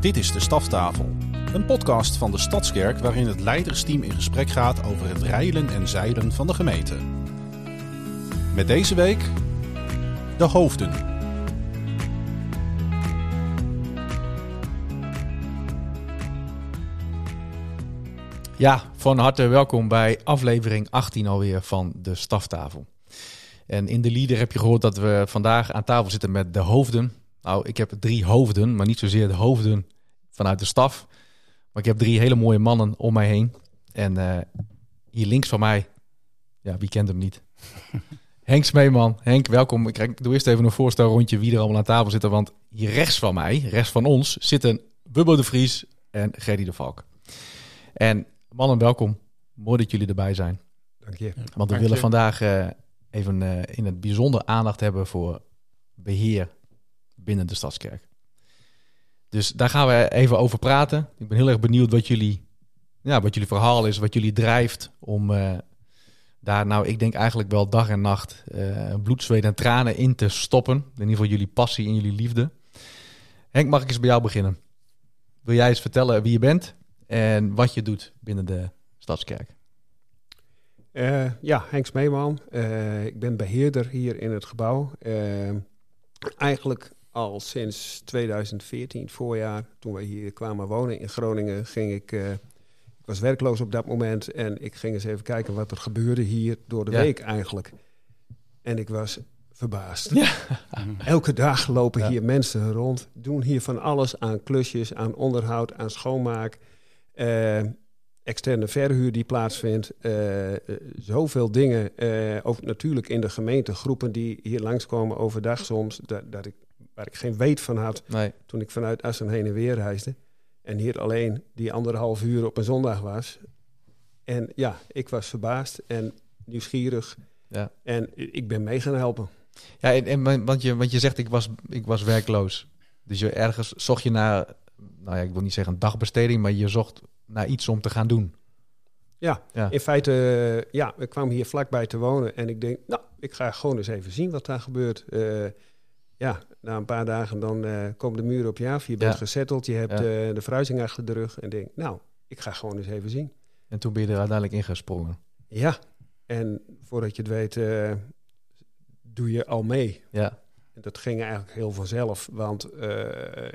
Dit is de Staftafel, een podcast van de Stadskerk waarin het leidersteam in gesprek gaat over het rijlen en zeilen van de gemeente. Met deze week de hoofden. Ja, van harte welkom bij aflevering 18 alweer van de Staftafel. En in de leader heb je gehoord dat we vandaag aan tafel zitten met de hoofden. Nou, ik heb drie hoofden, maar niet zozeer de hoofden vanuit de staf. Maar ik heb drie hele mooie mannen om mij heen. En eh, hier links van mij, ja, wie kent hem niet? Henk Smeeman. Henk, welkom. Ik doe eerst even een voorstelrondje wie er allemaal aan tafel zitten. Want hier rechts van mij, rechts van ons, zitten Bubbo de Vries en Gerdy de Valk. En mannen, welkom. Mooi dat jullie erbij zijn. Dank je. Want we willen vandaag uh, even uh, in het bijzonder aandacht hebben voor beheer binnen de Stadskerk. Dus daar gaan we even over praten. Ik ben heel erg benieuwd wat jullie, ja, wat jullie verhaal is, wat jullie drijft om uh, daar nou, ik denk eigenlijk wel dag en nacht bloed, zweet en tranen in te stoppen. In ieder geval jullie passie en jullie liefde. Henk, mag ik eens bij jou beginnen? Wil jij eens vertellen wie je bent en wat je doet binnen de Stadskerk? Uh, ja, Henk Smeeman. Uh, ik ben beheerder hier in het gebouw. Uh, eigenlijk al sinds 2014, voorjaar, toen wij hier kwamen wonen in Groningen, ging ik. ik was werkloos op dat moment en ik ging eens even kijken wat er gebeurde hier door de ja. week eigenlijk. En ik was verbaasd. Ja. Elke dag lopen ja. hier mensen rond, doen hier van alles aan klusjes, aan onderhoud, aan schoonmaak. Uh, externe verhuur die plaatsvindt. Uh, zoveel dingen. Ook natuurlijk in de gemeente. Groepen die hier langskomen overdag soms. Dat, dat ik, waar ik geen weet van had. Nee. Toen ik vanuit Assen heen en weer reisde. En hier alleen die anderhalf uur op een zondag was. En ja, ik was verbaasd en nieuwsgierig. Ja. En ik ben mee gaan helpen. Ja, en, en, want, je, want je zegt ik was, ik was werkloos. Dus je ergens zocht je naar, nou ja, ik wil niet zeggen een dagbesteding, maar je zocht naar iets om te gaan doen. Ja, ja, in feite, uh, ja, ik kwam hier vlakbij te wonen en ik denk, nou, ik ga gewoon eens even zien wat daar gebeurt. Uh, ja, na een paar dagen dan uh, komen de muren op je af, je bent ja. gezetteld, je hebt ja. de verhuizing achter de rug en denk, nou, ik ga gewoon eens even zien. En toen ben je er uiteindelijk ingesprongen. Ja, en voordat je het weet, doe je al mee. Ja. Dat ging eigenlijk heel vanzelf, want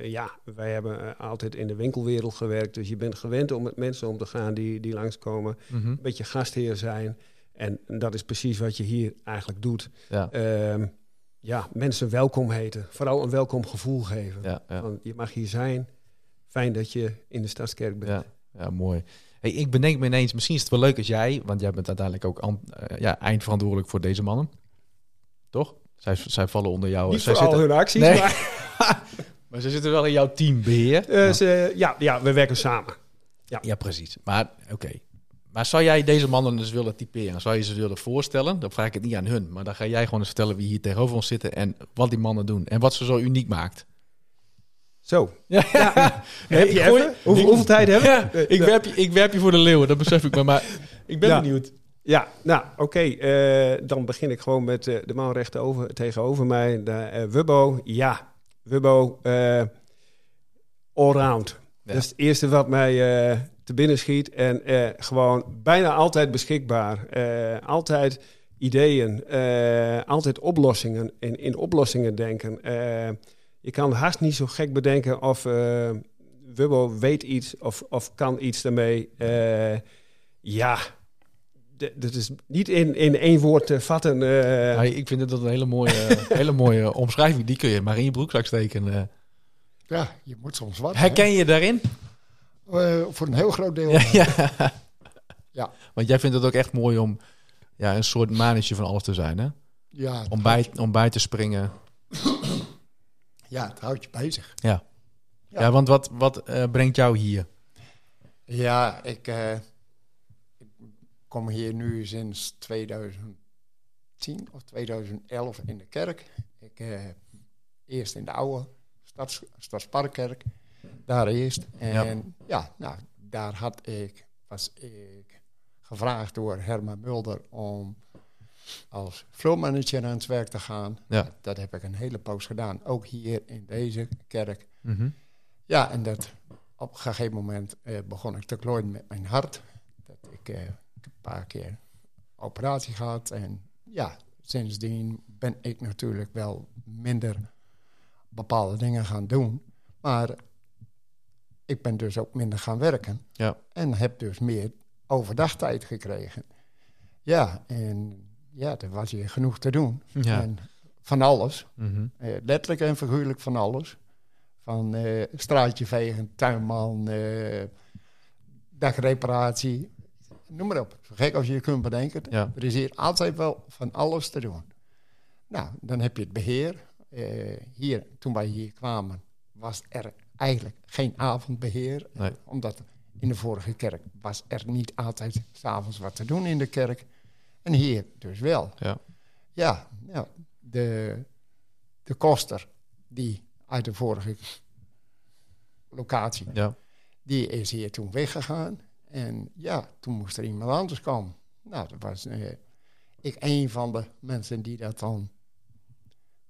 ja, wij hebben altijd in de winkelwereld gewerkt. Dus je bent gewend om met mensen om te gaan die, die langskomen. Mhm. Mm -hmm. Een beetje gastheer zijn. En dat is precies wat je hier eigenlijk doet. Ja, uh, ja mensen welkom heten. Vooral een welkom gevoel geven. ja, ja. Want je mag hier zijn. Fijn dat je in de Stadskerk bent. Ja, ja mooi. Hey, ik bedenk me ineens, misschien is het wel leuk als jij, want jij bent uiteindelijk ook uh, ja, eindverantwoordelijk voor deze mannen. Toch? Zij, zij vallen onder jou. Niet zij voor al hun acties, nee. maar... maar ze zitten wel in jouw teambeheer. Uh, ze, ja, ja, we werken samen. Ja, ja precies. Maar oké. Okay. Maar zou jij deze mannen dus willen typeren? Zou je ze willen voorstellen? Dan vraag ik het niet aan hun. Maar dan ga jij gewoon eens vertellen wie hier tegenover ons zitten... en wat die mannen doen. En wat ze zo uniek maakt. Zo. Ja. ja. heb je gooi, hoeveel, hoeveel, tijd hebben ja, ik, werp je, ik werp je voor de leeuwen, dat besef ik maar. Maar ik ben ja. benieuwd. Ja, nou oké. Okay. Uh, dan begin ik gewoon met uh, de man recht over, tegenover mij. De, uh, Wubbo, ja. Wubbo, allround. Dat is het eerste wat mij te binnen schiet. En gewoon bijna altijd beschikbaar. altijd ideeën. altijd oplossingen. In, in oplossingen denken. je kan haast niet zo gek bedenken of Wubbo weet iets of, of kan iets daarmee. ja dat is niet in, in één woord te vatten. Uh... Ik vind dat een hele mooie, hele mooie omschrijving. Die kun je maar in je broekzak steken. Uh. Ja, je moet soms wat. Herken hè? je daarin? Uh, voor een heel groot deel. Ja, ja. ja. Want jij vindt het ook echt mooi om ja, een soort manetje van alles te zijn, hè? Ja. Om bij, om bij te springen. Ja, het houdt je bezig. Ja. Ja, ja want wat, wat brengt jou hier? Ja, ik kom hier nu sinds 2010 of 2011 in de kerk. Ik eerst in de oude stads, Stadsparkkerk, daar eerst. En ja. ja, nou, daar had ik, was ik gevraagd door Herman Mulder om als flowmanager aan het werk te gaan. Ja. Dat heb ik een hele poos gedaan, ook hier in deze kerk. Mm -hmm. ja, en dat op een gegeven moment eh, begon ik te klooien met mijn hart. Dat ik eh, een paar keer operatie gehad. En ja, sindsdien ben ik natuurlijk wel minder bepaalde dingen gaan doen. Maar ik ben dus ook minder gaan werken. Ja. En heb dus meer overdagtijd gekregen. Ja, en ja, er was hier genoeg te doen. Ja. En van alles. Mhm. Eh, letterlijk en figuurlijk van alles. Van eh, straatje vegen, tuinman, eh dagreparatie. Noem maar op. Zo gek als je je kunt bedenken. Ja. Er is hier altijd wel van alles te doen. Nou, dan heb je het beheer. Eh, hier, toen wij hier kwamen, was er eigenlijk geen avondbeheer. Nee. Omdat in de vorige kerk was er niet altijd s'avonds wat te doen in de kerk. En hier dus wel. Ja. Ja, ja de, de koster die uit de vorige locatie, Ja. die is hier toen weggegaan. En ja, toen moest er iemand anders komen. Nou, dat was eh, ik een van de mensen die dat dan een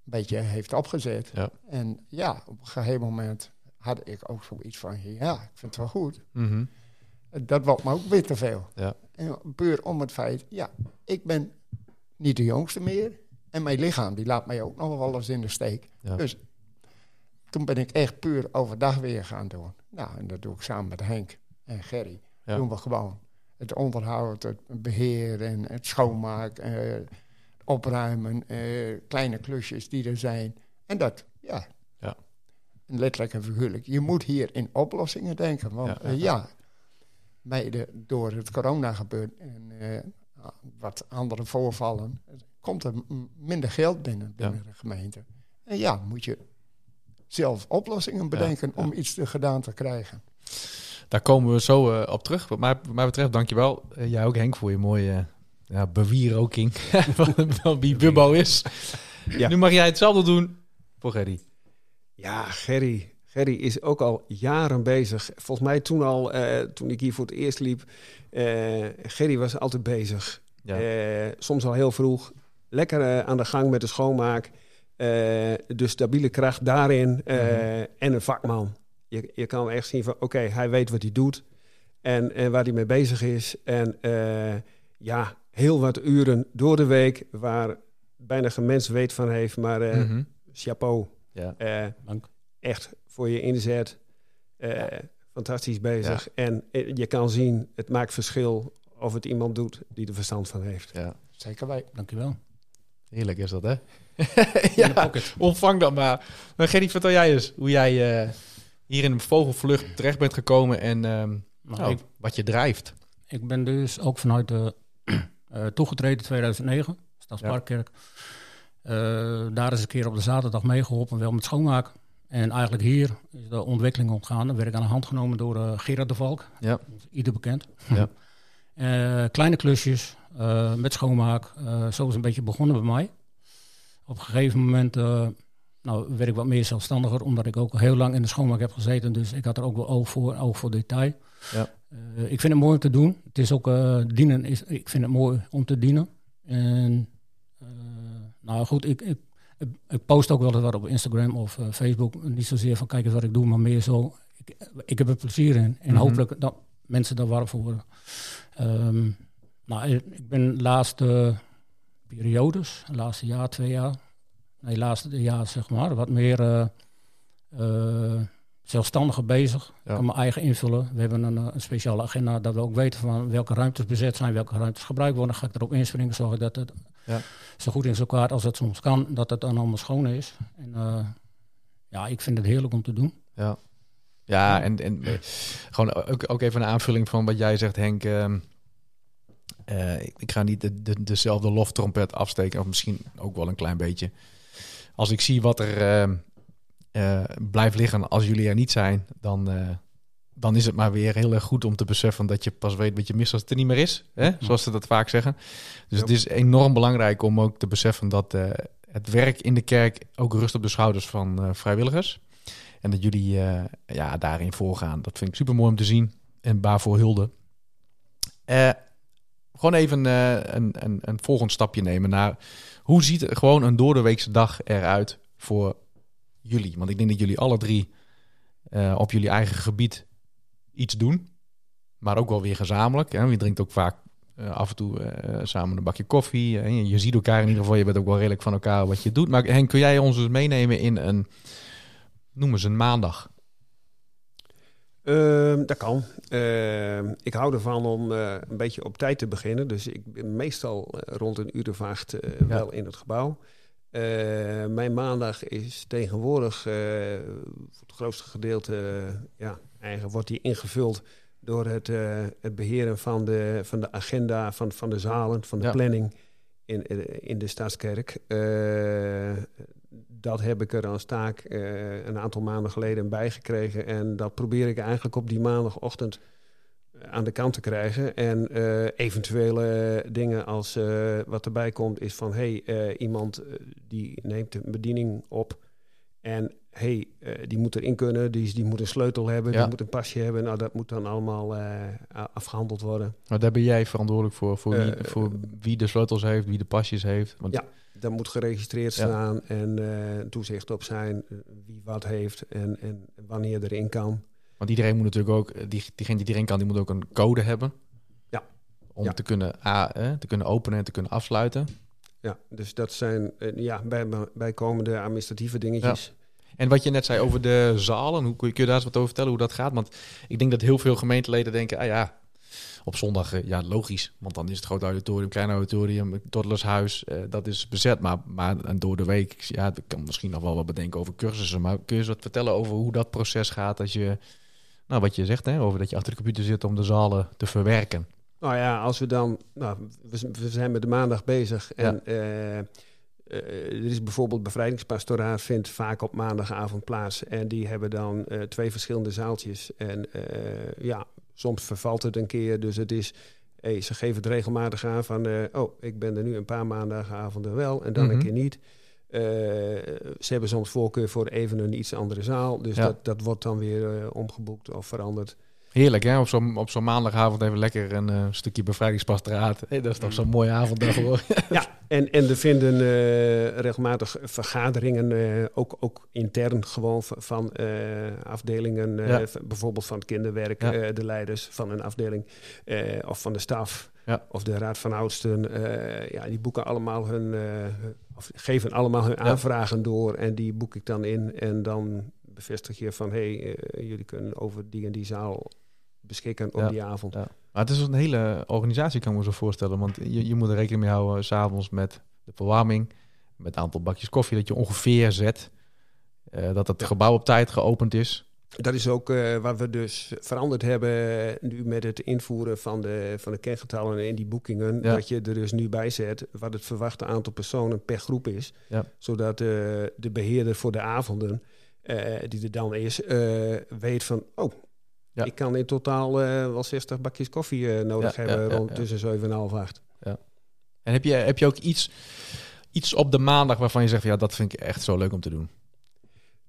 beetje heeft opgezet. Ja. En ja, op een gegeven moment had ik ook zoiets van, ja, ik vind het wel goed. Mhm. Dat wordt me ook weer te veel. Ja. En puur om het feit, ja, ik ben niet de jongste meer. En mijn lichaam, die laat mij ook nog wel eens in de steek. Ja. Dus toen ben ik echt puur overdag weer gaan doen. Nou, en dat doe ik samen met Henk en Gerry. Ja. Doen we gewoon het onderhoud, het beheer en het schoonmaken, eh, opruimen, eh, kleine klusjes die er zijn. En dat, ja. Letterlijk en figuurlijk. Je moet hier in oplossingen denken. Want Ja, ja, ja, door het corona gebeurt en eh, wat andere voorvallen, komt er minder geld binnen, binnen de gemeente. En ja, moet je zelf oplossingen bedenken om iets te gedaan te krijgen. Daar komen we zo eh, op terug. Wat mij, wat mij betreft, dankjewel. Uh, jij ook, Henk, voor je mooie uh, ja, bewieroking van, van wie Bubbo is. Ja. Nu mag jij hetzelfde doen voor Gerry. Ja, Gerry. Gerry is ook al jaren bezig. Volgens mij toen al, uh, toen ik hier voor het eerst liep, uh, Gerry was altijd bezig. Ja. Uh, soms al heel vroeg. Lekker aan de gang met de schoonmaak. de stabiele kracht daarin. Mm -hmm. En een vakman. Je, je kan echt zien van, oké, okay, hij weet wat hij doet. En, en waar hij mee bezig is. En ja, heel wat uren door de week waar bijna geen mens weet van heeft. Maar mm -hmm. chapeau. Ja. Dank echt voor je inzet. Uh, ja. Fantastisch bezig. Ja. En je kan zien, het maakt verschil of het iemand doet die er verstand van heeft. Ja. Zeker wij. Dankjewel. Heerlijk is dat, hè? ja, ontvang dat maar. Maar Gerry, vertel jij eens hoe jij uh, hier in een vogelvlucht terecht bent gekomen en um, nou, nou, ik, wat je drijft. Ik ben dus ook vanuit de uh, toegetreden in 2009, Stadsparkkerk. Ja. Daar is een keer op de zaterdag meegeholpen, wel met schoonmaken. En eigenlijk hier is de ontwikkeling ontgaan. Er werd ik aan de hand genomen door uh, Gerard de Valk. Ja. Ieder bekend. Ja. uh, kleine klusjes uh, met schoonmaak. zo is een beetje begonnen bij mij. Op een gegeven moment nou, werd ik wat meer zelfstandiger. Omdat ik ook heel lang in de schoonmaak heb gezeten. Dus ik had er ook wel oog voor, oog voor detail. Ja. ik vind het mooi om te doen. Het is ook dienen. Is, ik vind het mooi om te dienen. En nou goed, ik, ik ik post ook wel eens wat op Instagram of uh, Facebook. Niet zozeer van kijk eens wat ik doe, maar meer zo. Ik, ik heb er plezier in. En Mhm. hopelijk dat mensen daar warm voor worden. Um, nou, ik ben de laatste periodes, de laatste jaar, twee jaar. Nee, laatste jaar zeg maar. Wat meer uh, uh, zelfstandiger bezig. Ja. Kan mijn eigen invullen. We hebben een, een, speciale agenda dat we ook weten van welke ruimtes bezet zijn, welke ruimtes gebruikt worden. Ga ik erop inspringen, zorgen dat het ja. zo goed in elkaar als het soms kan, dat het dan allemaal schoon is. En uh, ja, ik vind het heerlijk om te doen. Ja, ja en, en uh, gewoon ook, ook even een aanvulling van wat jij zegt, Henk. Uh, ik, ik ga niet de, de, dezelfde loftrompet afsteken, of misschien ook wel een klein beetje. Als ik zie wat er uh, blijft liggen als jullie er niet zijn, dan, dan is het maar weer heel erg goed om te beseffen dat je pas weet wat je mist als het er niet meer is. Hè? Zoals ze dat vaak zeggen. Dus het is enorm belangrijk om ook te beseffen dat uh, het werk in de kerk ook rust op de schouders van vrijwilligers. En dat jullie ja, daarin voorgaan. Dat vind ik super mooi om te zien. En waarvoor hulde. gewoon even een, een, een volgend stapje nemen naar hoe ziet er gewoon een doordeweekse dag eruit voor jullie? Want ik denk dat jullie alle drie eh, op jullie eigen gebied iets doen. Maar ook wel weer gezamenlijk. Hè? Je drinkt ook vaak eh, af en toe eh, samen een bakje koffie. En je, je ziet elkaar in ieder geval. Je bent ook wel redelijk van elkaar wat je doet. Maar Henk, kun jij ons eens meenemen in een, noem eens een maandag? Ehm, dat kan. Ehm, ik hou ervan om eh, een beetje op tijd te beginnen. Dus ik ben meestal eh, rond een uur of acht eh, wel in het gebouw. Eh, mijn maandag is tegenwoordig eh, voor het grootste gedeelte, eh, ja, eigenlijk wordt die ingevuld door het, eh, het beheren van de, van de agenda, van, van de zalen, van de Ja. planning in, in de Stadskerk. Eh, dat heb ik er als taak eh, een aantal maanden geleden bijgekregen. En dat probeer ik eigenlijk op die maandagochtend eh, aan de kant te krijgen. En eh, eventuele dingen als eh, wat erbij komt is van... hey, eh, iemand eh, die neemt een bediening op en hey, eh, die moet erin kunnen, die, die moet een sleutel hebben, Ja. die moet een pasje hebben. Nou, dat moet dan allemaal eh, afgehandeld worden. Maar daar ben jij verantwoordelijk voor. Voor, wie, Eh, voor wie de sleutels heeft, wie de pasjes heeft. Want, Ja. Dat moet geregistreerd Ja. staan en toezicht op zijn wie wat heeft en, en wanneer erin kan. want iedereen moet natuurlijk ook, die, diegene die erin kan, die moet ook een code hebben. Ja. Om Ja. Te, kunnen, a, eh, te kunnen openen en te kunnen afsluiten. Ja, dus dat zijn ja, bij, bijkomende administratieve dingetjes. En wat je net zei over de zalen, hoe kun je, daar eens wat over vertellen hoe dat gaat? Want ik denk dat heel veel gemeenteleden denken, ah ja, op zondag, eh, ja logisch, want dan is het groot auditorium, klein auditorium, toddlershuis, eh, dat is bezet. Maar, maar en door de week, ja, ik kan misschien nog wel wat bedenken over cursussen, maar kun je eens wat vertellen over hoe dat proces gaat als je, nou wat je zegt, hè, over dat je achter de computer zit om de zalen te verwerken. Nou ja, als we dan. Nou, we, zijn met de maandag bezig. En eh, eh, er is bijvoorbeeld bevrijdingspastoraat, vindt vaak op maandagavond plaats. En die hebben dan eh, twee verschillende zaaltjes. En eh, ja, soms vervalt het een keer. Dus het is. Hey, ze geven het regelmatig aan van. eh, oh, ik ben er nu een paar maandagavonden wel en dan Mhm. een keer niet. Eh, ze hebben soms voorkeur voor even een iets andere zaal. Dus Ja. dat, dat wordt dan weer eh, omgeboekt of veranderd. Heerlijk, hè? Op zo'n op zo'n maandagavond even lekker een eh, stukje bevrijdingspastoraat. Hey, dat is toch zo'n mooie avonddag hoor. Ja, en, en er vinden eh, regelmatig vergaderingen, eh, ook, ook intern gewoon van afdelingen, Ja. bijvoorbeeld van het kinderwerk, Ja. de leiders van een afdeling of van de staf Ja. of de raad van oudsten. ja, die boeken allemaal hun, of geven allemaal hun aanvragen door en die boek ik dan in en dan bevestig je van hé, hey, jullie kunnen over die en die zaal beschikken op Ja. die avond. Ja. Maar het is een hele organisatie, kan ik me zo voorstellen. Want je, je moet er rekening mee houden, s'avonds met de verwarming, met het aantal bakjes koffie dat je ongeveer zet. Eh, dat het Ja. gebouw op tijd geopend is. Dat is ook eh, wat we dus veranderd hebben nu met het invoeren van de, van de kengetallen in die boekingen. Ja. Dat je er dus nu bij zet wat het verwachte aantal personen per groep is. Ja. Zodat eh, de beheerder voor de avonden, eh, die er dan is, eh, weet van... Oh, Ja. ik kan in totaal eh, wel 60 bakjes koffie eh, nodig Ja, hebben ja, ja, rond ja. tussen 7 en half 8. En heb je, heb je ook iets, iets op de maandag waarvan je zegt, ja, dat vind ik echt zo leuk om te doen?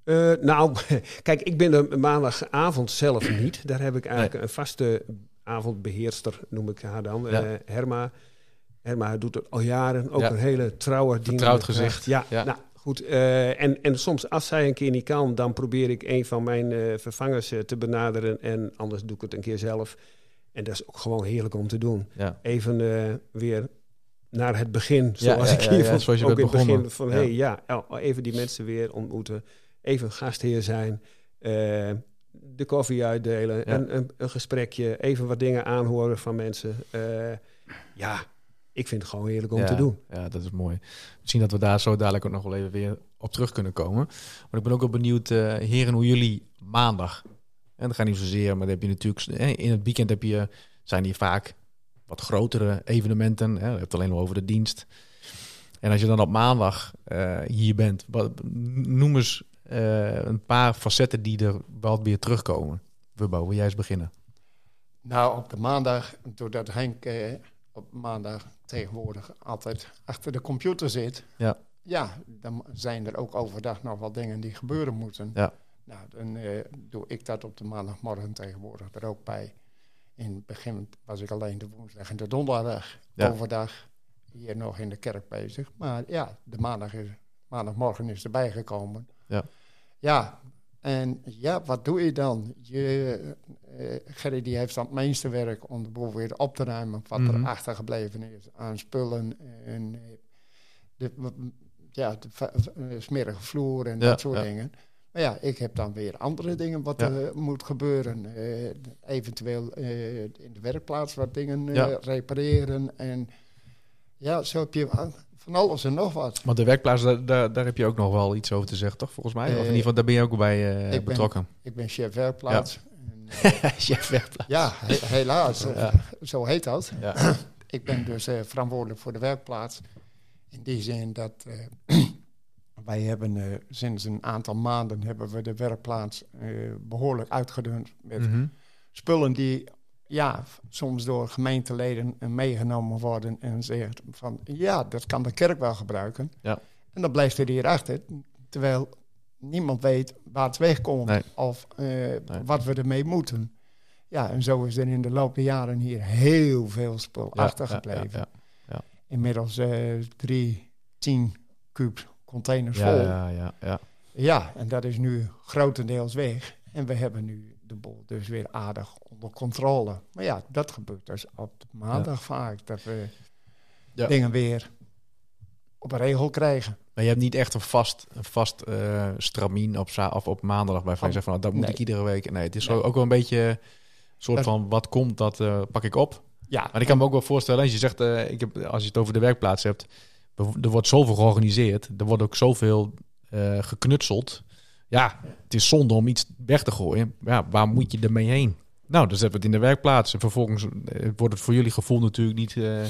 Eh, nou, kijk, ik ben de maandagavond zelf niet. Daar heb ik eigenlijk een vaste avondbeheerster, noem ik haar dan. Ja. Herma. Herma doet het al jaren. Ook Ja. een hele trouwe Vertrouwd dienende gezicht. Ja, Ja. nou goed. eh, en, en soms als zij een keer niet kan, dan probeer ik een van mijn eh, vervangers eh, te benaderen. En anders doe ik het een keer zelf. En dat is ook gewoon heerlijk om te doen. Ja. Even weer naar het begin, zoals ja, ik hier van- zoals je ook in het begin van, hey, ja, even die mensen weer ontmoeten, even gastheer zijn, de koffie uitdelen, Ja. een, een, een gesprekje, even wat dingen aanhoren van mensen. Ja, ik vind het gewoon heerlijk om ja, te doen. Ja, dat is mooi. Misschien dat we daar zo dadelijk ook nog wel even weer op terug kunnen komen. Maar ik ben ook wel benieuwd, eh, heren, hoe jullie maandag... En dat gaat niet zozeer, maar dan heb je natuurlijk... In het weekend heb je, zijn hier vaak wat grotere evenementen. Hè? Je hebt het alleen al over de dienst. En als je dan op maandag eh, hier bent, wat, noem eens eh, een paar facetten die er wel weer terugkomen. Wubbo, wil jij eens beginnen? Nou, op de maandag, doordat Henk eh, op maandag tegenwoordig altijd achter de computer zit. Ja. Ja, dan zijn er ook overdag nog wel dingen die gebeuren moeten. Ja. Nou, dan eh, doe ik dat op de maandagmorgen tegenwoordig er ook bij. In het begin was ik alleen de woensdag en de donderdag Ja. overdag hier nog in de kerk bezig. Maar ja, de maandag is, maandagmorgen is erbij gekomen. Ja. Ja, En ja, wat doe je dan? Je, uh, Gerry die heeft dan het meeste werk om de boel weer op te ruimen. Wat Mhm. er achtergebleven is aan spullen. En eh, de, ja, de eh, smerige vloer en Ja, dat soort ja. dingen. Maar ja, ik heb dan weer andere dingen wat Ja. er moet gebeuren. Eh, eventueel eh, in de werkplaats wat dingen eh, repareren. En ja, zo heb je van- alles en nog wat. Want de werkplaats, daar, daar, daar heb je ook nog wel iets over te zeggen, toch? Volgens mij. of in Eh, ieder geval, daar ben je ook bij eh, ik ben- betrokken. Ik ben chef werkplaats. En, eh, Chef werkplaats. ja, he- helaas. Ja. Zo heet dat. Ja. Ik ben dus verantwoordelijk voor de werkplaats. In die zin dat wij hebben sinds een aantal maanden hebben we de werkplaats eh, behoorlijk uitgedund met Mhm. spullen die ja, soms door gemeenteleden meegenomen worden en zegt van ja, dat kan de kerk wel gebruiken. Ja. En dan blijft er hier achter, terwijl niemand weet waar het wegkomt Nee. of eh, wat we ermee moeten. Ja, en zo is er in de loop der jaren hier heel veel spul Ja, achtergebleven. ja, ja, Inmiddels eh, drie, tien kuub containers vol. ja, ja, ja. Ja, en dat is nu grotendeels weg. En we hebben nu de boel dus weer aardig onder controle. Maar ja, dat gebeurt dus op maandag vaak. Dat we Ja. dingen weer op een regel krijgen. Maar je hebt niet echt een vast, een vast eh, stramien op, of op maandag waarvan je zegt van nou, dat moet Nee. ik iedere week. Nee, het is Nee. ook wel een beetje een soort Dat- van wat komt, dat eh, pak ik op. Ja, Maar ik kan me ook wel voorstellen, als je zegt, eh, ik heb, als je het over de werkplaats hebt, er wordt zoveel georganiseerd, er wordt ook zoveel geknutseld. Ja, het is zonde om iets weg te gooien. Ja, waar moet je ermee heen? Nou, dan zetten we het in de werkplaats. En vervolgens eh, wordt het voor jullie gevoel natuurlijk niet eh,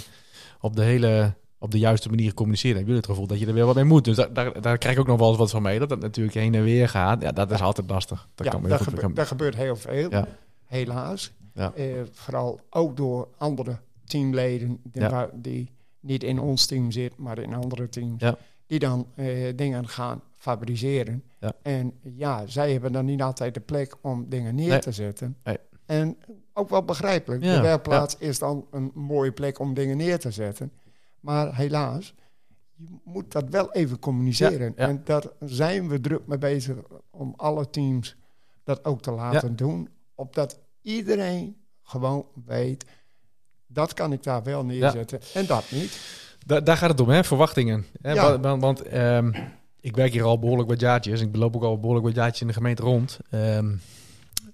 op de hele op de juiste manier gecommuniceerd. Dan heb je het gevoel dat je er weer wat mee moet. Dus daar, daar, daar krijg ik ook nog wel eens wat van mee. Dat het natuurlijk heen en weer gaat. Ja, dat is altijd lastig. Dat ja kan heel goed- gebeurt, heel veel. Ja. Helaas. Ja. Eh, vooral ook door andere teamleden die, Ja. die niet in ons team zitten, maar in andere teams. Die dan dingen gaan fabriceren. Ja. En ja, zij hebben dan niet altijd de plek om dingen neer Nee. te zetten. Nee. En ook wel begrijpelijk. Ja, De werkplaats is dan een mooie plek om dingen neer te zetten. Maar helaas, je moet dat wel even communiceren. En daar zijn we druk mee bezig om alle teams dat ook te laten doen. Opdat iedereen gewoon weet, dat kan ik daar wel neerzetten en dat niet. Da- daar gaat het om, hè? Verwachtingen. Hè? Ja. Want, want, want, ehm, ik werk hier al behoorlijk wat jaartjes. Ik loop ook al behoorlijk wat jaartjes in de gemeente rond. Ehm,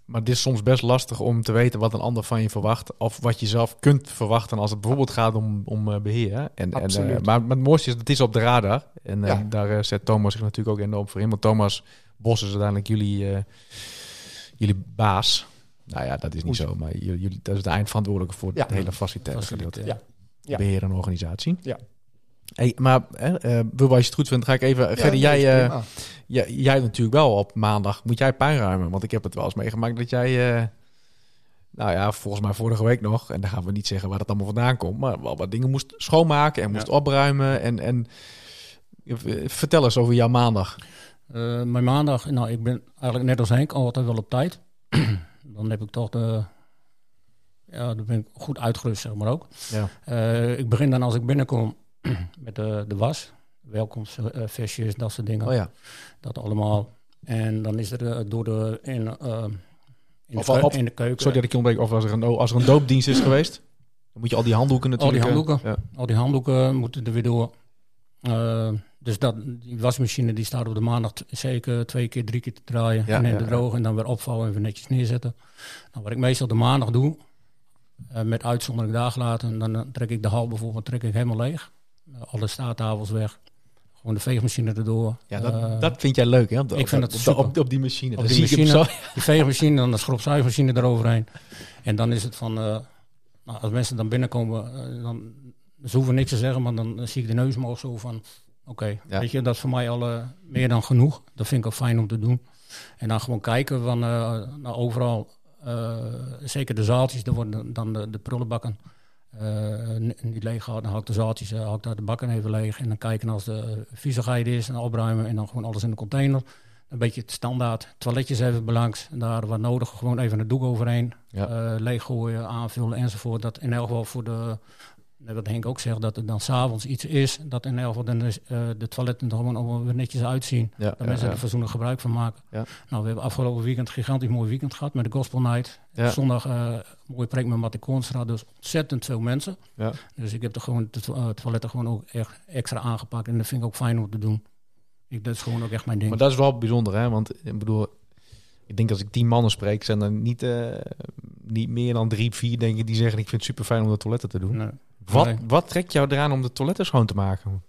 maar het is soms best lastig om te weten wat een ander van je verwacht. Of wat je zelf kunt verwachten als het bijvoorbeeld gaat om, om eh, beheer. En, en, eh, maar, het mooiste is, het is op de radar. En eh, daar zet Thomas zich natuurlijk ook enorm voor in. Want Thomas Bos is uiteindelijk jullie, jullie baas. Nou ja, dat is niet Oei. zo. Maar jullie, dat is de eindverantwoordelijke voor Ja. het hele Faciliteit. Ja. Beheer en organisatie. Ja. Hey, maar hè, eh, Wilbur, als je het goed vindt, ga ik even... Nee, jij, is eh, jij, jij natuurlijk wel op maandag... Moet jij puin ruimen? Want ik heb het wel eens meegemaakt dat jij... eh, nou ja, volgens mij vorige week nog... En dan gaan we niet zeggen waar het allemaal vandaan komt... Maar wel wat dingen moest schoonmaken en moest opruimen. En, en vertel eens over jouw maandag. Eh, mijn maandag, nou, ik ben eigenlijk net als Henk altijd wel op tijd. dan heb ik toch de. Ja, dan ben ik goed uitgerust, zeg maar ook. Ja. Eh, ik begin dan als ik binnenkom met de, de was. Welkomstversjes, dat soort dingen. Oh ja. Dat allemaal. En dan is er eh, door de. In, eh, in, Of de, in de keuken. Sorry dat ik je ontbreek. Of als er, een, als er een doopdienst is geweest... Dan moet je al die handdoeken Al die natuurlijk... eh, handdoeken. Ja. Al die handdoeken moeten er weer door. Eh, dus dat, die wasmachine die staat op de maandag zeker twee keer, drie keer te draaien. Ja, en in ja, de ja. droog en dan weer opvouwen en weer netjes neerzetten. Nou, wat ik meestal de maandag doe, eh, met uitzondering dagen later, dan trek ik de hal bijvoorbeeld trek ik helemaal leeg. Alle staattafels weg. Gewoon de veegmachine erdoor. Ja, dat, Eh, dat vind jij leuk, hè? Op, ik vind het op, super. op, op die machine. Op die machine. zo. Veegmachine, dan de schropzuigermachine eroverheen. En dan is het van, eh, nou, als mensen dan binnenkomen, eh, dan ze hoeven niks te zeggen, maar dan zie ik de neus omhoog zo van, oké, Ja. weet je, dat is voor mij al meer dan genoeg. Dat vind ik ook fijn om te doen. En dan gewoon kijken van, eh, nou, overal, zeker de zaaltjes, dan worden dan de, de prullenbakken niet leeg gehaald. Dan haal ik de zaaltjes, eh, haal ik daar de bakken even leeg. En dan kijken als de viezigheid is en opruimen en dan gewoon alles in de container. Een beetje het standaard. Toiletjes even belangs. Daar wat nodig. Gewoon even een doek overheen. Ja. eh, leeggooien, aanvullen enzovoort. Dat in elk geval voor de, net wat Henk ook zegt, dat er dan s'avonds iets is, dat in elk geval dan is, eh, de toiletten er gewoon allemaal weer netjes uitzien. Ja, Dat ja, mensen ja. er fatsoenlijk gebruik van maken. Ja. Nou, we hebben afgelopen weekend een gigantisch mooi weekend gehad met de Gospel Night. Zondag eh mooie preek met Mattie Koonstra, dus ontzettend veel mensen. Ja. Dus ik heb er gewoon de eh, toiletten gewoon ook echt extra aangepakt. En dat vind ik ook fijn om te doen. Ik, dat is gewoon ook echt mijn ding. Maar dat is wel bijzonder, hè? Want ik bedoel, ik denk als ik tien mannen spreek, zijn er niet, niet meer dan drie, vier, denk ik, die zeggen: Ik vind het super fijn om de toiletten te doen. Nee. Wat, Nee. wat trekt jou eraan om de toiletten schoon te maken?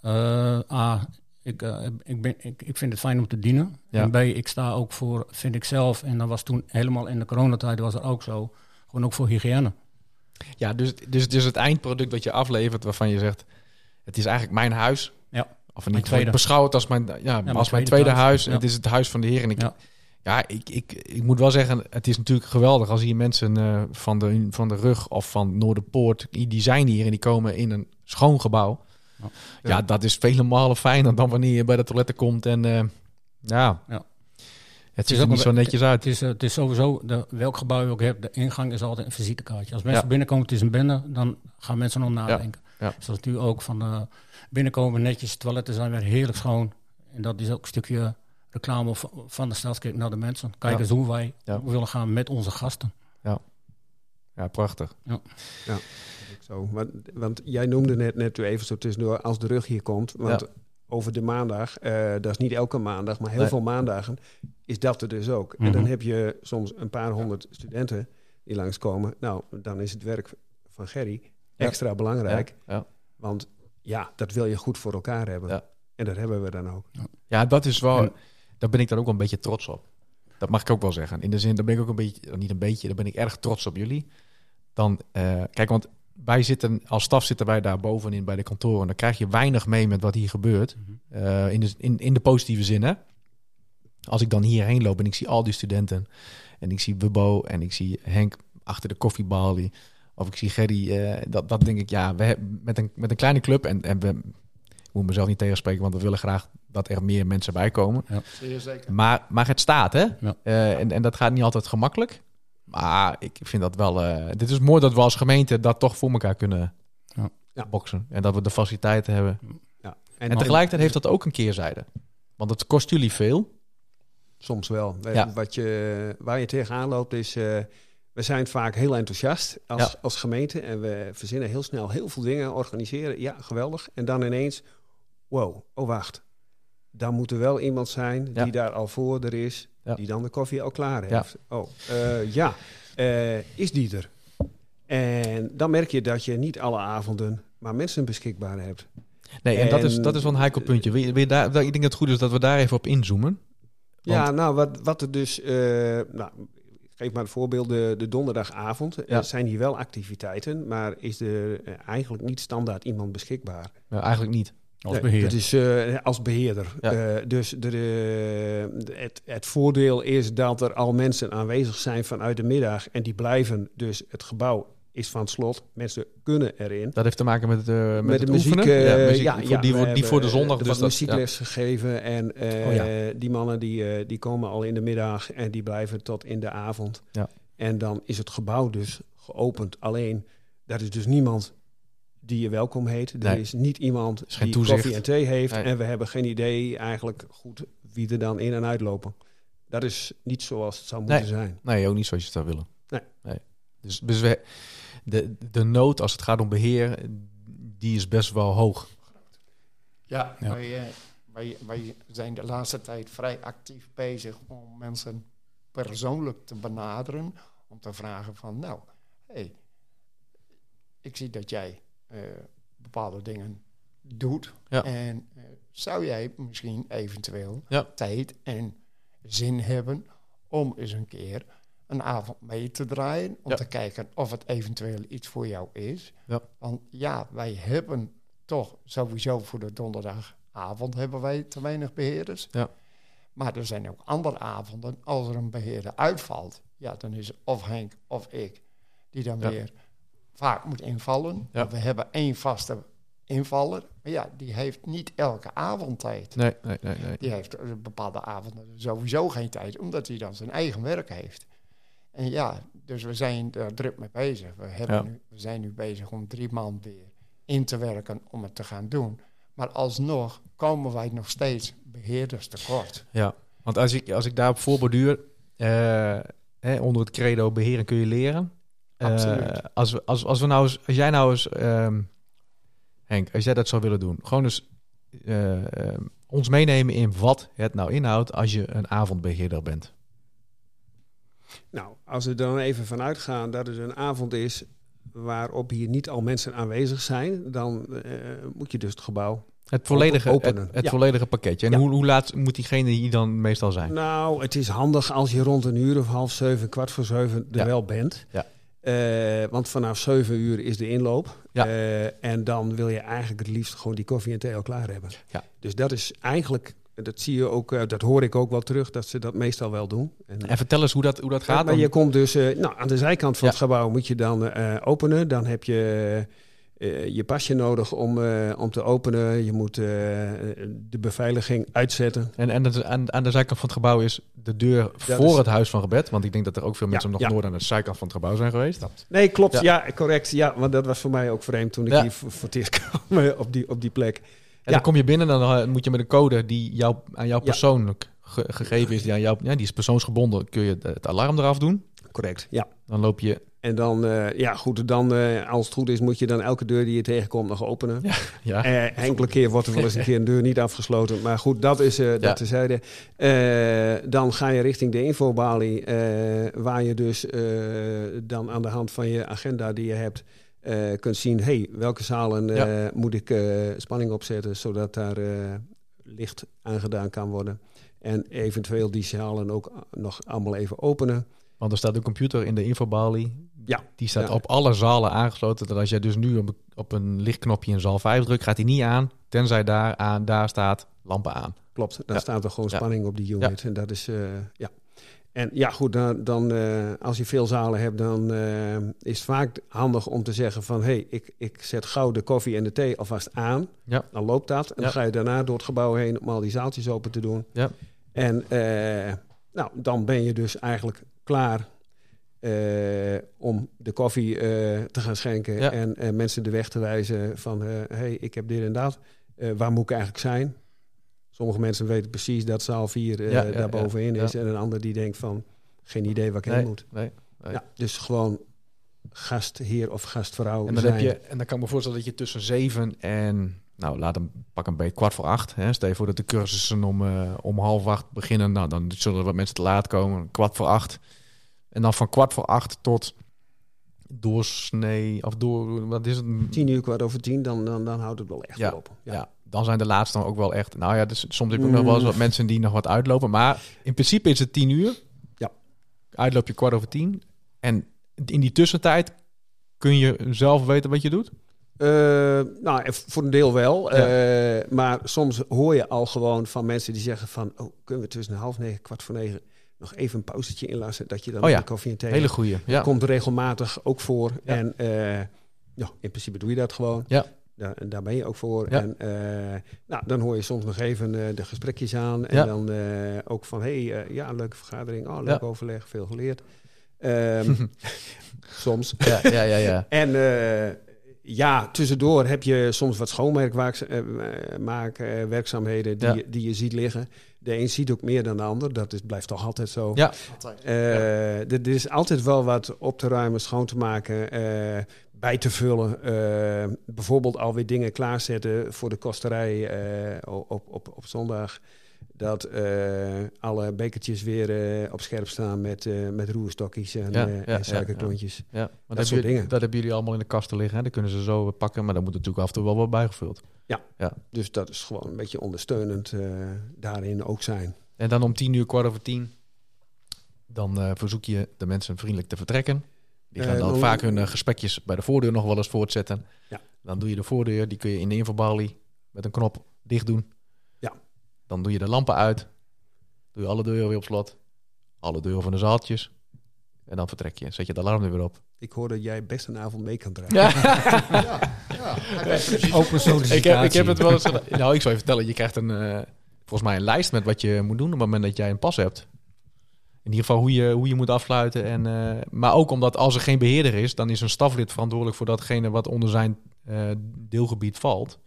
Eh, A, ik, eh, ik, ben, ik, ik vind het fijn om te dienen. Ja. En B, ik sta ook voor, vind ik zelf, en dat was toen helemaal in de coronatijd was dat ook zo, gewoon ook voor hygiëne. Ja, dus, dus het is het eindproduct wat je aflevert waarvan je zegt: Het is eigenlijk mijn huis. Ja. Of geval, ik beschouw het als mijn, ja, als mijn tweede huis. Ja. Het is het huis van de Heer. En ik, ja. Ja. ik, ik, ik moet wel zeggen, het is natuurlijk geweldig als hier mensen eh, van, de, van de rug of van Noorderpoort, die zijn hier en die komen in een schoon gebouw. Ja, Ja. dat is vele malen fijner dan wanneer je bij de toiletten komt en eh, ja, Ja. het ziet er niet zo netjes uit. Het is, het is sowieso, de, welk gebouw je ook hebt, de ingang is altijd een visitekaartje. Als mensen Ja. binnenkomen, het is een bende, dan gaan mensen nog nadenken. Ja. Zoals nu ook van eh, binnenkomen, netjes, toiletten zijn weer heerlijk schoon. En dat is ook een stukje reclame van de Stadskerk naar de mensen. Kijk Ja. eens hoe wij Ja. willen gaan met onze gasten. Ja, prachtig. Ook Zo. Want, want jij noemde net, net even zo tussendoor, als de rug hier komt. Want Ja. over de maandag, eh, dat is niet elke maandag, maar heel Nee. veel maandagen is dat er dus ook. En dan Mhm. heb je soms een paar honderd studenten die langskomen. Nou, dan is het werk van Gerry Ja. extra belangrijk. Ja, ja. Want ja, dat wil je goed voor elkaar hebben. Ja. En dat hebben we dan ook. Ja, dat is wel. En- Daar ben ik dan ook wel een beetje trots op. Dat mag ik ook wel zeggen. In de zin, daar ben ik ook een beetje, niet een beetje, daar ben ik erg trots op jullie. Dan, eh, kijk, want wij zitten, als staf zitten wij daar bovenin bij de kantoren. Dan krijg je weinig mee met wat hier gebeurt. Eh, in, de, in, in de positieve zin, hè. Als ik dan hierheen loop en ik zie al die studenten. En ik zie Wubbo en ik zie Henk achter de koffiebalie. Of ik zie Gerry. eh, dat, dat denk ik, ja, we hebben met een, met een kleine club. En, en we, moet mezelf niet tegenspreken, want we willen graag dat er meer mensen bij komen. Zeer zeker. Maar, maar het staat, hè? Ja. Eh, en, en dat gaat niet altijd gemakkelijk. Maar ik vind dat wel... eh, dit is mooi dat we als gemeente dat toch voor elkaar kunnen Ja. Ja. boksen. En dat we de faciliteiten hebben. Ja. En, tegelijkertijd heeft dat ook een keerzijde. Want het kost jullie veel. Soms wel. Eh, Ja. Wat je, waar je tegenaan loopt is... eh, we zijn vaak heel enthousiast als, Ja. als gemeente. En we verzinnen heel snel heel veel dingen, organiseren. Ja, geweldig. En dan ineens... Wow, oh wacht. Dan moet er wel iemand zijn die daar al voor er is. Die dan de koffie al klaar heeft. Oh, eh, ja. Eh, is die er? En dan merk je dat je niet alle avonden maar mensen beschikbaar hebt. Nee, en, dat, is, dat is wel een heikel puntje. Wil je, wil je daar, ik denk dat het goed is dat we daar even op inzoomen. Ja, nou, wat, wat er dus... eh, nou, ik geef maar een voorbeeld. De, de donderdagavond Ja. zijn hier wel activiteiten... maar is er eigenlijk niet standaard iemand beschikbaar. Nou, eigenlijk niet. Als Nee, beheer. Dat is eh, als beheerder. Ja. Eh, dus de, de- het, het voordeel is dat er al mensen aanwezig zijn vanuit de middag... en die blijven. Dus het gebouw is van slot. Mensen kunnen erin. Dat heeft te maken met, eh met, de muziek, ja, voor, ja, die, voor, die voor de zondag. Dus muziekles gegeven. En eh, Oh ja. die mannen die, eh, die komen al in de middag en die blijven tot in de avond. Ja. En dan is het gebouw dus geopend. Alleen, daar is dus niemand die je welkom heet. Er Nee. is niet iemand is die toezicht. koffie en thee heeft. Nee. En we hebben geen idee eigenlijk goed wie er dan in en uitlopen. Dat is niet zoals het zou moeten Nee. zijn. Nee, ook niet zoals je het zou willen. Nee. Dus, dus we, de, de nood als het gaat om beheer, die is best wel hoog. Ja, Ja. Wij, eh, wij, wij zijn de laatste tijd vrij actief bezig om mensen persoonlijk te benaderen. Om te vragen van, nou, hey, ik zie dat jij bepaalde dingen doet. Ja. En eh, zou jij misschien eventueel Ja. tijd en zin hebben om eens een keer een avond mee te draaien. Om Ja. te kijken of het eventueel iets voor jou is. Ja. Want ja, wij hebben toch sowieso voor de donderdagavond hebben wij te weinig beheerders. Ja. Maar er zijn ook andere avonden, als er een beheerder uitvalt, ja, dan is het of Henk of ik die dan weer vaak moet invallen. Ja. We hebben één vaste invaller, maar ja, die heeft niet elke avond tijd. Nee, nee, nee. nee. Die heeft eh, bepaalde avonden sowieso geen tijd, omdat hij dan zijn eigen werk heeft. En ja, dus we zijn er druk mee bezig. We, hebben Ja. nu, we zijn nu bezig om drie man weer in te werken om het te gaan doen. Maar alsnog komen wij nog steeds beheerders tekort. Ja, want als ik, als ik daarop voorborduur, eh hè, onder het credo beheren kun je leren. Eh, Absoluut. als, we, als, als, we nou eens, als jij nou eens, ehm, Henk, als jij dat zou willen doen, gewoon eens eh, ehm, ons meenemen in wat het nou inhoudt als je een avondbeheerder bent. Nou, als we er dan even vanuit gaan dat het een avond is waarop hier niet al mensen aanwezig zijn, dan eh, moet je dus het gebouw. Het volledige, het, openen, het ja. volledige pakketje. En Ja. hoe, hoe laat moet diegene hier dan meestal zijn? Nou, het is handig als je rond een uur of half zeven, kwart voor zeven er Ja. wel bent. Ja. Eh, want vanaf zeven uur is de inloop. Ja. Eh, en dan wil je eigenlijk het liefst gewoon die koffie en thee al klaar hebben. Ja. Dus dat is eigenlijk, dat zie je ook, eh, dat hoor ik ook wel terug, dat ze dat meestal wel doen. En, En vertel eens hoe dat, hoe dat gaat. maar dan. je komt dus nou, aan de zijkant van het gebouw moet je dan openen. Dan heb je eh, je pasje nodig om, eh, om te openen. Je moet eh, de beveiliging uitzetten. En, en het- aan, aan de zijkant van het gebouw is de deur Dat voor is- het huis van gebed. Want ik denk dat er ook veel mensen nog ja. nooit aan de zijkant van het gebouw zijn geweest. Nee, klopt. Ja. Ja, correct. Ja, want dat was voor mij ook vreemd toen ik Ja. hier voor, voor het eerst kwam op die, op die plek. En Ja. dan kom je binnen en dan moet je met een code die jou, aan jou Ja. persoonlijk ge- gegeven is, die, aan jou, ja, die is persoonsgebonden, kun je het alarm eraf doen. Correct, ja. Dan loop je, En dan, eh, ja goed, dan eh, als het goed is moet je dan elke deur die je tegenkomt nog openen. ja, Eh, enkele keer wordt er wel eens een keer een deur niet afgesloten. Maar goed, dat is eh Ja. dat tezijde. Dan ga je richting de infobalie. waar je dus dan aan de hand van je agenda die je hebt... kunt zien, hey, welke zalen Ja. moet ik spanning opzetten... zodat daar licht aangedaan kan worden. En eventueel die zalen ook nog allemaal even openen. Want er staat een computer in de infobalie. Ja. Die staat Ja. op alle zalen aangesloten. Dat als jij dus nu op, op een lichtknopje in zaal 5 drukt, gaat hij niet aan. Tenzij daar, aan, daar staat lampen aan. Klopt, dan Ja. staat er gewoon spanning op die unit. En dat is, eh, ja. En ja, goed, dan, dan eh, als je veel zalen hebt, dan eh, is het vaak handig om te zeggen van... hé, hey, ik, ik zet gauw de koffie en de thee alvast aan. Ja. Dan loopt dat. En Ja. dan ga je daarna door het gebouw heen om al die zaaltjes open te doen. Ja. En nou, dan ben je dus eigenlijk klaar eh, om de koffie eh, te gaan schenken... Ja. en eh, mensen de weg te wijzen van... hé, hey, ik heb dit en dat. Waar moet ik eigenlijk zijn? Sommige mensen weten precies dat zaal 4 eh Ja, ja, daar bovenin is. En een ander die denkt van, geen idee waar ik Nee, heen moet. nee. Nee. Ja, dus gewoon gastheer of gastvrouw En dan, zijn. heb je, en dan kan ik me voorstellen dat je tussen 7 en, nou laat hem pak een beetje kwart voor acht. Hè. Stel je voor dat de cursussen om, eh, om half acht beginnen. Nou, dan zullen er wat mensen te laat komen. Kwart voor acht. En dan van kwart voor acht tot doorsnee, of door, wat is het? Tien uur, kwart over tien, dan, dan, dan houdt het wel echt Ja, op. Ja. dan zijn de laatste dan ook wel echt. Nou ja, dus soms heb ik nog Mm. wel eens wat mensen die nog wat uitlopen. Maar in principe is het tien uur. Ja. Uitloop je kwart over tien. En in die tussentijd kun je zelf weten wat je doet. Eh, nou, voor een deel wel. Eh, maar soms hoor je al gewoon van mensen die zeggen van... oh, kunnen we tussen half negen, kwart voor negen... nog even een pauzetje inlassen... dat je dan Oh ja. een koffie en thee... Hele goeie. Ja. Komt regelmatig ook voor. Ja. En eh, ja, in principe doe je dat gewoon. Ja. Daar, daar ben je ook voor. En nou, dan hoor je soms nog even de gesprekjes aan. En dan ook van, hé, hey, ja, leuke vergadering. Oh, leuk overleg, veel geleerd. Ehm, soms. Ja, ja, ja, ja. En ja, tussendoor heb je soms wat schoonmaakwerkzaamheden die, Ja. je- die je ziet liggen. De een ziet ook meer dan de ander. Dat is, blijft toch altijd zo. Ja. Altijd. Eh, er, er is altijd wel wat op te ruimen, schoon te maken, eh, bij te vullen. Eh, bijvoorbeeld alweer dingen klaarzetten voor de kosterij eh, op, op, op zondag. Dat eh, alle bekertjes weer eh, op scherp staan met, eh, met roerstokjes en, Ja, ja, en ja, suikerklontjes. ja. Maar dat, soort dingen. dat hebben jullie allemaal in de kasten liggen. Hè? Dat kunnen ze zo pakken. Maar dan moet natuurlijk af en toe wel wat bijgevuld. Dus dat is gewoon een beetje ondersteunend daarin ook zijn. En dan om tien uur, kwart over tien, dan verzoek je de mensen vriendelijk te vertrekken. Die gaan dan vaak hun gesprekjes bij de voordeur nog wel eens voortzetten. Ja. Dan doe je de voordeur, die kun je in de infobalie met een knop dicht doen. Dan doe je de lampen uit. Doe je alle deuren weer op slot. Alle deuren van de zaaltjes. En dan vertrek je. Zet je het alarm er weer op. Ik hoor dat jij best een avond mee kan draaien. Ja. Ja. Open sollicitatie. ik, heb, ik heb het wel eens gedaan. Nou, ik zou je vertellen. Je krijgt een, eh, volgens mij een lijst met wat je moet doen op het moment dat jij een pas hebt. In ieder geval hoe je, hoe je moet afsluiten. En, eh, maar ook omdat als er geen beheerder is, dan is een staflid verantwoordelijk voor datgene wat onder zijn eh, deelgebied valt.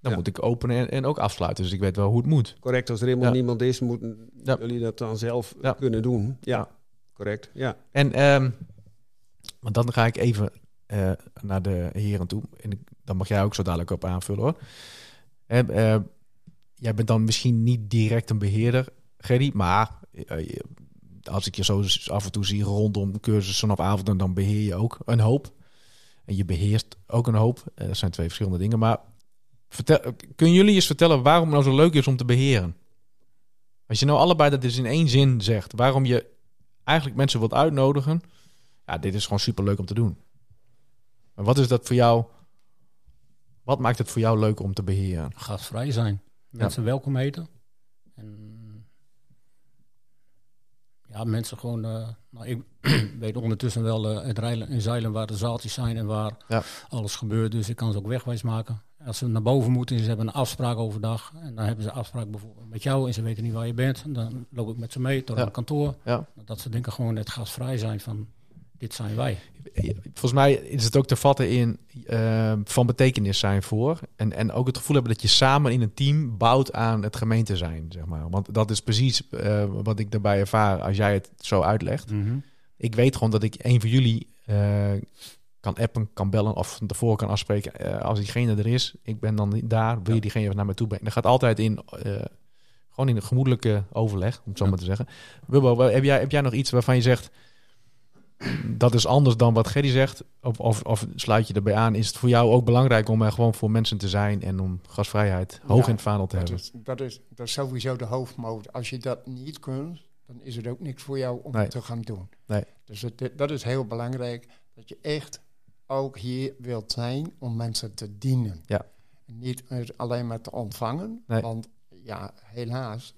Dan Ja. moet ik openen en, en ook afsluiten. Dus ik weet wel hoe het moet. Correct, als er helemaal Ja. niemand is, moeten Ja. jullie dat dan zelf kunnen doen. Ja, correct. Ja. En ehm, want dan ga ik even eh, naar de heren toe. En dan mag jij ook zo dadelijk op aanvullen hoor. En, eh, jij bent dan misschien niet direct een beheerder, Gerry, maar eh, je- als ik je zo af en toe zie rondom cursussen op avonden, dan beheer je ook een hoop. En je beheerst ook een hoop. Eh, dat zijn twee verschillende dingen. Maar vertel, kunnen jullie eens vertellen waarom het nou zo leuk is om te beheren? Als je nou allebei dat dus in één zin zegt, waarom je eigenlijk mensen wilt uitnodigen. Ja, dit is gewoon super leuk om te doen. Maar wat is dat voor jou? Wat maakt het voor jou leuk om te beheren? Gastvrij zijn. Mensen welkom heten. En ja, mensen gewoon... eh, nou, ik weet ondertussen wel eh, het rijlen en zeilen waar de zaaltjes zijn en waar Ja. alles gebeurt. Dus ik kan ze ook wegwijs maken. Als ze naar boven moeten, ze hebben een afspraak overdag. En dan hebben ze afspraak bijvoorbeeld met jou en ze weten niet waar je bent. En dan loop ik met ze mee tot Ja. aan het kantoor. Ja. Dat ze denken gewoon het gastvrij zijn van dit zijn wij. Volgens mij is het ook te vatten in eh, van betekenis zijn voor. En, en ook het gevoel hebben dat je samen in een team bouwt aan het gemeente zijn, zeg maar. Want dat is precies eh, wat ik daarbij ervaar als jij het zo uitlegt. Ik weet gewoon dat ik een van jullie eh, kan appen, kan bellen of van tevoren kan afspreken. Eh, als diegene er is, ik ben dan daar, wil je diegene naar me toe brengen. Dat gaat altijd in, eh, gewoon in een gemoedelijke overleg, om het zo Ja. maar te zeggen. Wel- heb jij, heb jij nog iets waarvan je zegt, dat is anders dan wat Gerry zegt? Of, of, of sluit je erbij aan? Is het voor jou ook belangrijk om er gewoon voor mensen te zijn en om gastvrijheid hoog Ja, in het vaandel te Dat hebben? is, dat, is, dat is sowieso de hoofdmoot. Als je dat niet kunt, dan is het ook niks voor jou om Nee. te gaan doen. Nee. Dus dat is heel belangrijk, dat je echt ook hier wilt zijn om mensen te dienen. Ja. Niet alleen maar te ontvangen, Nee. want ja, helaas,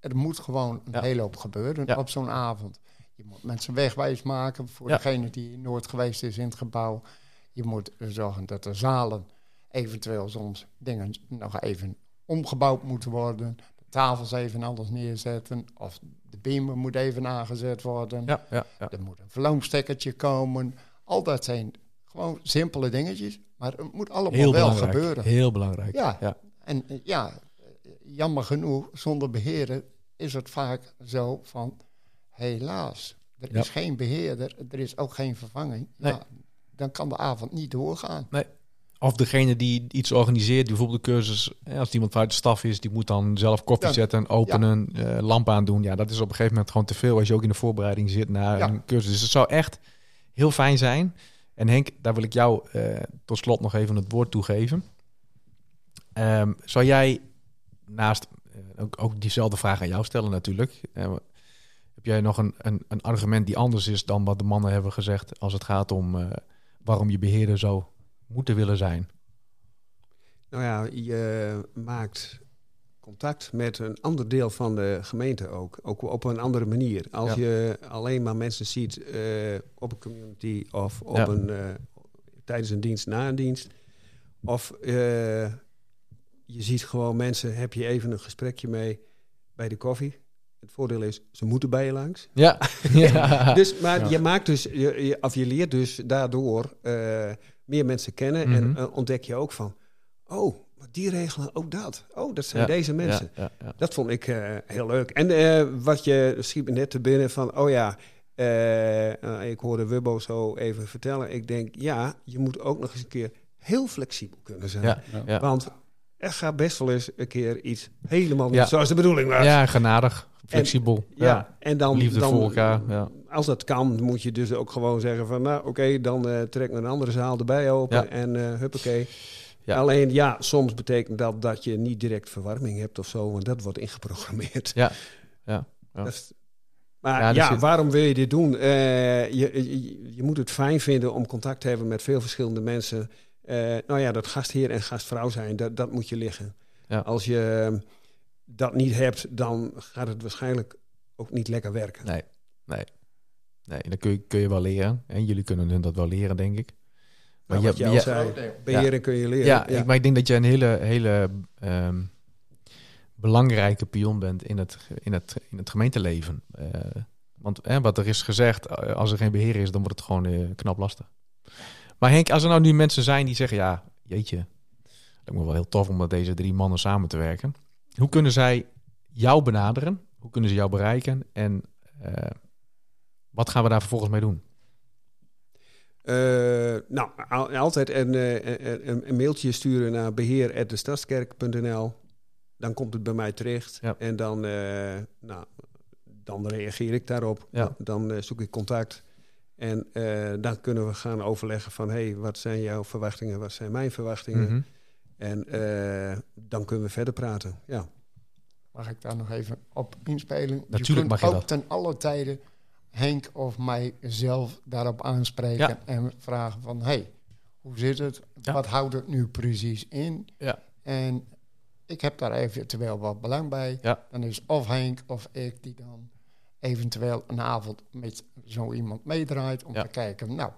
er moet gewoon een Ja. hele hoop gebeuren Ja. op zo'n avond. Je moet mensen wegwijs maken voor Ja. degene die nooit geweest is in het gebouw. Je moet zorgen dat de zalen eventueel soms dingen nog even omgebouwd moeten worden. De tafels even anders neerzetten. Of de beamer moet even aangezet worden. Ja, ja, ja. Er moet een verloomstekkertje komen. Al dat zijn gewoon simpele dingetjes. Maar het moet allemaal Heel wel belangrijk. gebeuren. Heel belangrijk. Ja. ja. En eh, ja, jammer genoeg, zonder beheren is het vaak zo van... helaas, er Ja. is geen beheerder, er is ook geen vervanging. Nee. Ja, dan kan de avond niet doorgaan. Of degene die iets organiseert, die bijvoorbeeld de cursus, eh, als iemand vanuit de staf is, die moet dan zelf koffie Ja. zetten, openen, eh, lamp aandoen. Ja, dat is op een gegeven moment gewoon te veel als je ook in de voorbereiding zit naar Ja. een cursus. Dus het zou echt heel fijn zijn. En Henk, daar wil ik jou eh, tot slot nog even het woord toegeven. Ehm zou jij naast, eh, ook, ook diezelfde vraag aan jou stellen natuurlijk. Eh, heb jij nog een, een, een argument die anders is dan wat de mannen hebben gezegd als het gaat om waarom je beheerder zou moeten willen zijn? Nou ja, je maakt contact met een ander deel van de gemeente ook. Ook op een andere manier. Als Ja. je alleen maar mensen ziet eh, op een community of op Ja. een, eh, tijdens een dienst, na een dienst. Of eh, je ziet gewoon mensen, heb je even een gesprekje mee bij de koffie. Het voordeel is, ze moeten bij je langs. Ja. ja. Dus, maar je maakt dus, je, je, of je leert dus daardoor meer mensen kennen. En Mhm. ontdek je ook van, oh, die regelen ook dat. Oh, dat zijn Ja, deze mensen. Ja, ja, ja. Dat vond ik eh, heel leuk. En eh, wat je schiet me net te binnen van, oh ja, eh, ik hoorde Wubbo zo even vertellen. Ik denk, ja, je moet ook nog eens een keer heel flexibel kunnen zijn. Ja, ja. Want er gaat best wel eens een keer iets helemaal niet Ja. zoals de bedoeling was. ja, genadig, flexibel. Ja, ja. en dan, Liefde dan voor elkaar, ja. als dat kan, moet je dus ook gewoon zeggen van, nou oké, dan eh, trek me een andere zaal erbij open Ja. en eh huppakee. Ja. Alleen ja, soms betekent dat dat je niet direct verwarming hebt of zo, want dat wordt ingeprogrammeerd. Ja, ja, ja. Dat is- maar Ja, ja, zit- waarom wil je dit doen? Eh, je, je, je moet het fijn vinden om contact te hebben met veel verschillende mensen. Eh, nou ja, dat gastheer en gastvrouw zijn, dat, dat moet je liggen. Ja. Als je eh, dat niet hebt, dan gaat het waarschijnlijk ook niet lekker werken. Nee, nee. Nee, dat kun je, kun je wel leren. En jullie kunnen hun dat wel leren, denk ik. Maar Nou, wat je- je al je- zei, beheren kun je leren. Ja, Ik, maar ik denk dat je een hele, hele ehm, belangrijke pion bent in het, in het, in het gemeenteleven. Eh, Want hè, wat er is gezegd, eh, als er geen beheer is, dan wordt het gewoon eh, knap lastig. Maar Henk, als er nou nu mensen zijn die zeggen, ja, jeetje, lijkt me wel heel tof om met deze drie mannen samen te werken. Hoe kunnen zij jou benaderen? Hoe kunnen ze jou bereiken? En eh, wat gaan we daar vervolgens mee doen? Eh, nou, al- altijd een, eh, een, een mailtje sturen naar beheer.destadskerk.nl. Dan komt het bij mij terecht. Ja. En dan, eh, nou, dan reageer ik daarop. Ja. Dan zoek ik contact. En eh, dan kunnen we gaan overleggen van... hé, hey, wat zijn jouw verwachtingen, wat zijn mijn verwachtingen? Mhm. En eh, dan kunnen we verder praten, ja. Mag ik daar nog even op inspelen? Natuurlijk je kunt mag je ook dat. ten alle tijden Henk of mij zelf daarop aanspreken Ja. en vragen van... hey, hoe zit het? Ja. Wat houdt het nu precies in? Ja. En ik heb daar eventueel wat belang bij. Ja. Dan is of Henk of ik die dan eventueel een avond met zo iemand meedraait... om Ja. te kijken, nou,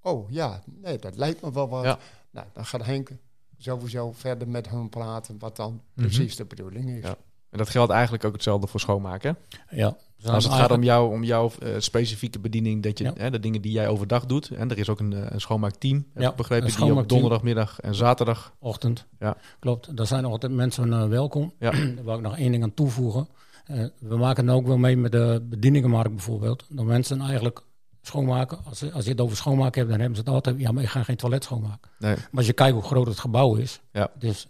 oh ja, nee, dat lijkt me wel wat. Ja. Nou, dan gaat Henk sowieso verder met hun praten... wat dan Mhm. precies de bedoeling is. Ja. En dat geldt eigenlijk ook hetzelfde voor schoonmaken. Ja. Als het gaat om, jou, om jouw eh, specifieke bediening, dat je Ja. hè, de dingen die jij overdag doet. En er is ook een, eh, een schoonmaakteam, heb Ja, ik begrepen, die op donderdagmiddag en zaterdag. ochtend. Ja. Klopt, daar zijn altijd mensen eh, welkom. Ja. Daar wil ik nog één ding aan toevoegen. We maken ook wel mee met de bedieningenmarkt bijvoorbeeld. Dat mensen eigenlijk schoonmaken. Als, je- als je het over schoonmaken hebt, dan hebben ze het altijd... Ja, maar ik ga geen toilet schoonmaken. Nee. Maar als je kijkt hoe groot het gebouw is... Ja. Dus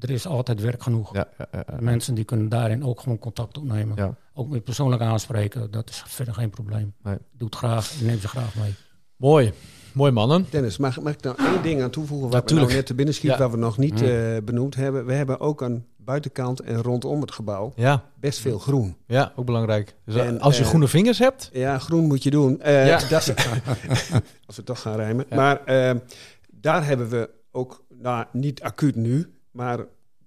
er is altijd werk genoeg. Ja, ja, ja, ja. Mensen die kunnen daarin ook gewoon contact opnemen. Ja. Ook met persoonlijk aanspreken. Dat is verder geen probleem. Nee. Doe het graag. Je neemt ze graag mee. Mooi. Mooi mannen. Dennis, mag, mag ik nou één ding aan toevoegen... wat Natuurlijk. nou net te binnen schiet, Ja. wat we nog niet Mm. eh, benoemd hebben? We hebben ook aan buitenkant en rondom het gebouw Ja, best veel groen. ja ook belangrijk. Dus En, als je eh, groene vingers hebt, Ja, groen moet je doen. Eh, Ja. dat is- als we toch gaan rijmen. Ja. Maar eh, daar hebben we ook, nou, niet acuut nu, maar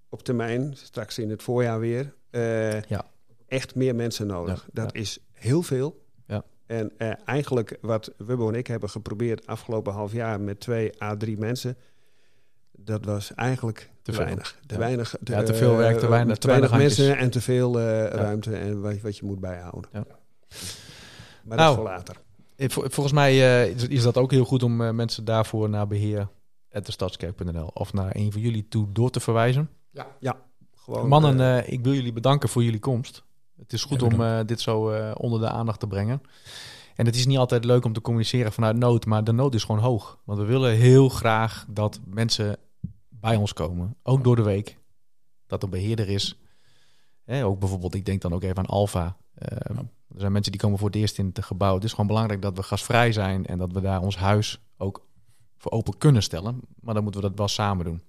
op termijn, straks in het voorjaar weer, eh, Ja. echt meer mensen nodig. Ja, Dat is heel veel. Ja. En eh, eigenlijk wat Wubbo en ik hebben geprobeerd afgelopen half jaar met twee à drie mensen, dat was eigenlijk te, weinig. Te weinig. Ja, te veel werk, te eh, weinig- te te weinig weinig mensen en te veel ruimte en wat, wat je moet bijhouden. Ja. Maar Nou. dat voor later. eh, vol- volgens mij is, is dat ook heel goed om mensen daarvoor naar beheer.destadskerk.nl of naar een van jullie toe door te verwijzen. Gewoon, Mannen, eh, eh, ik wil jullie bedanken voor jullie komst. Het is goed Ja, om eh, dit zo onder de aandacht te brengen. En het is niet altijd leuk om te communiceren vanuit nood, maar de nood is gewoon hoog. Want we willen heel graag dat mensen bij ons komen, ook door de week. Dat er beheerder is. Hè, ook bijvoorbeeld, ik denk dan ook even aan Alfa. Eh, Er zijn mensen die komen voor het eerst in het gebouw. Het is gewoon belangrijk dat we gasvrij zijn en dat we daar ons huis ook open kunnen stellen. Maar dan moeten we dat wel samen doen.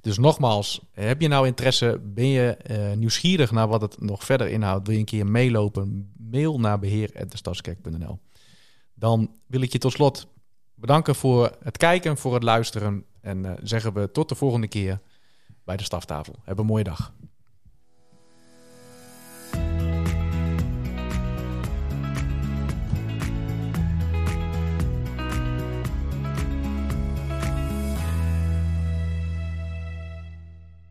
Dus nogmaals, heb je nou interesse? Ben je eh, nieuwsgierig naar wat het nog verder inhoudt? Wil je een keer meelopen? Mail naar beheer.destadskerk.nl Dan wil ik je tot slot bedanken voor het kijken, voor het luisteren. En eh, zeggen we tot de volgende keer bij de staftafel. Heb een mooie dag.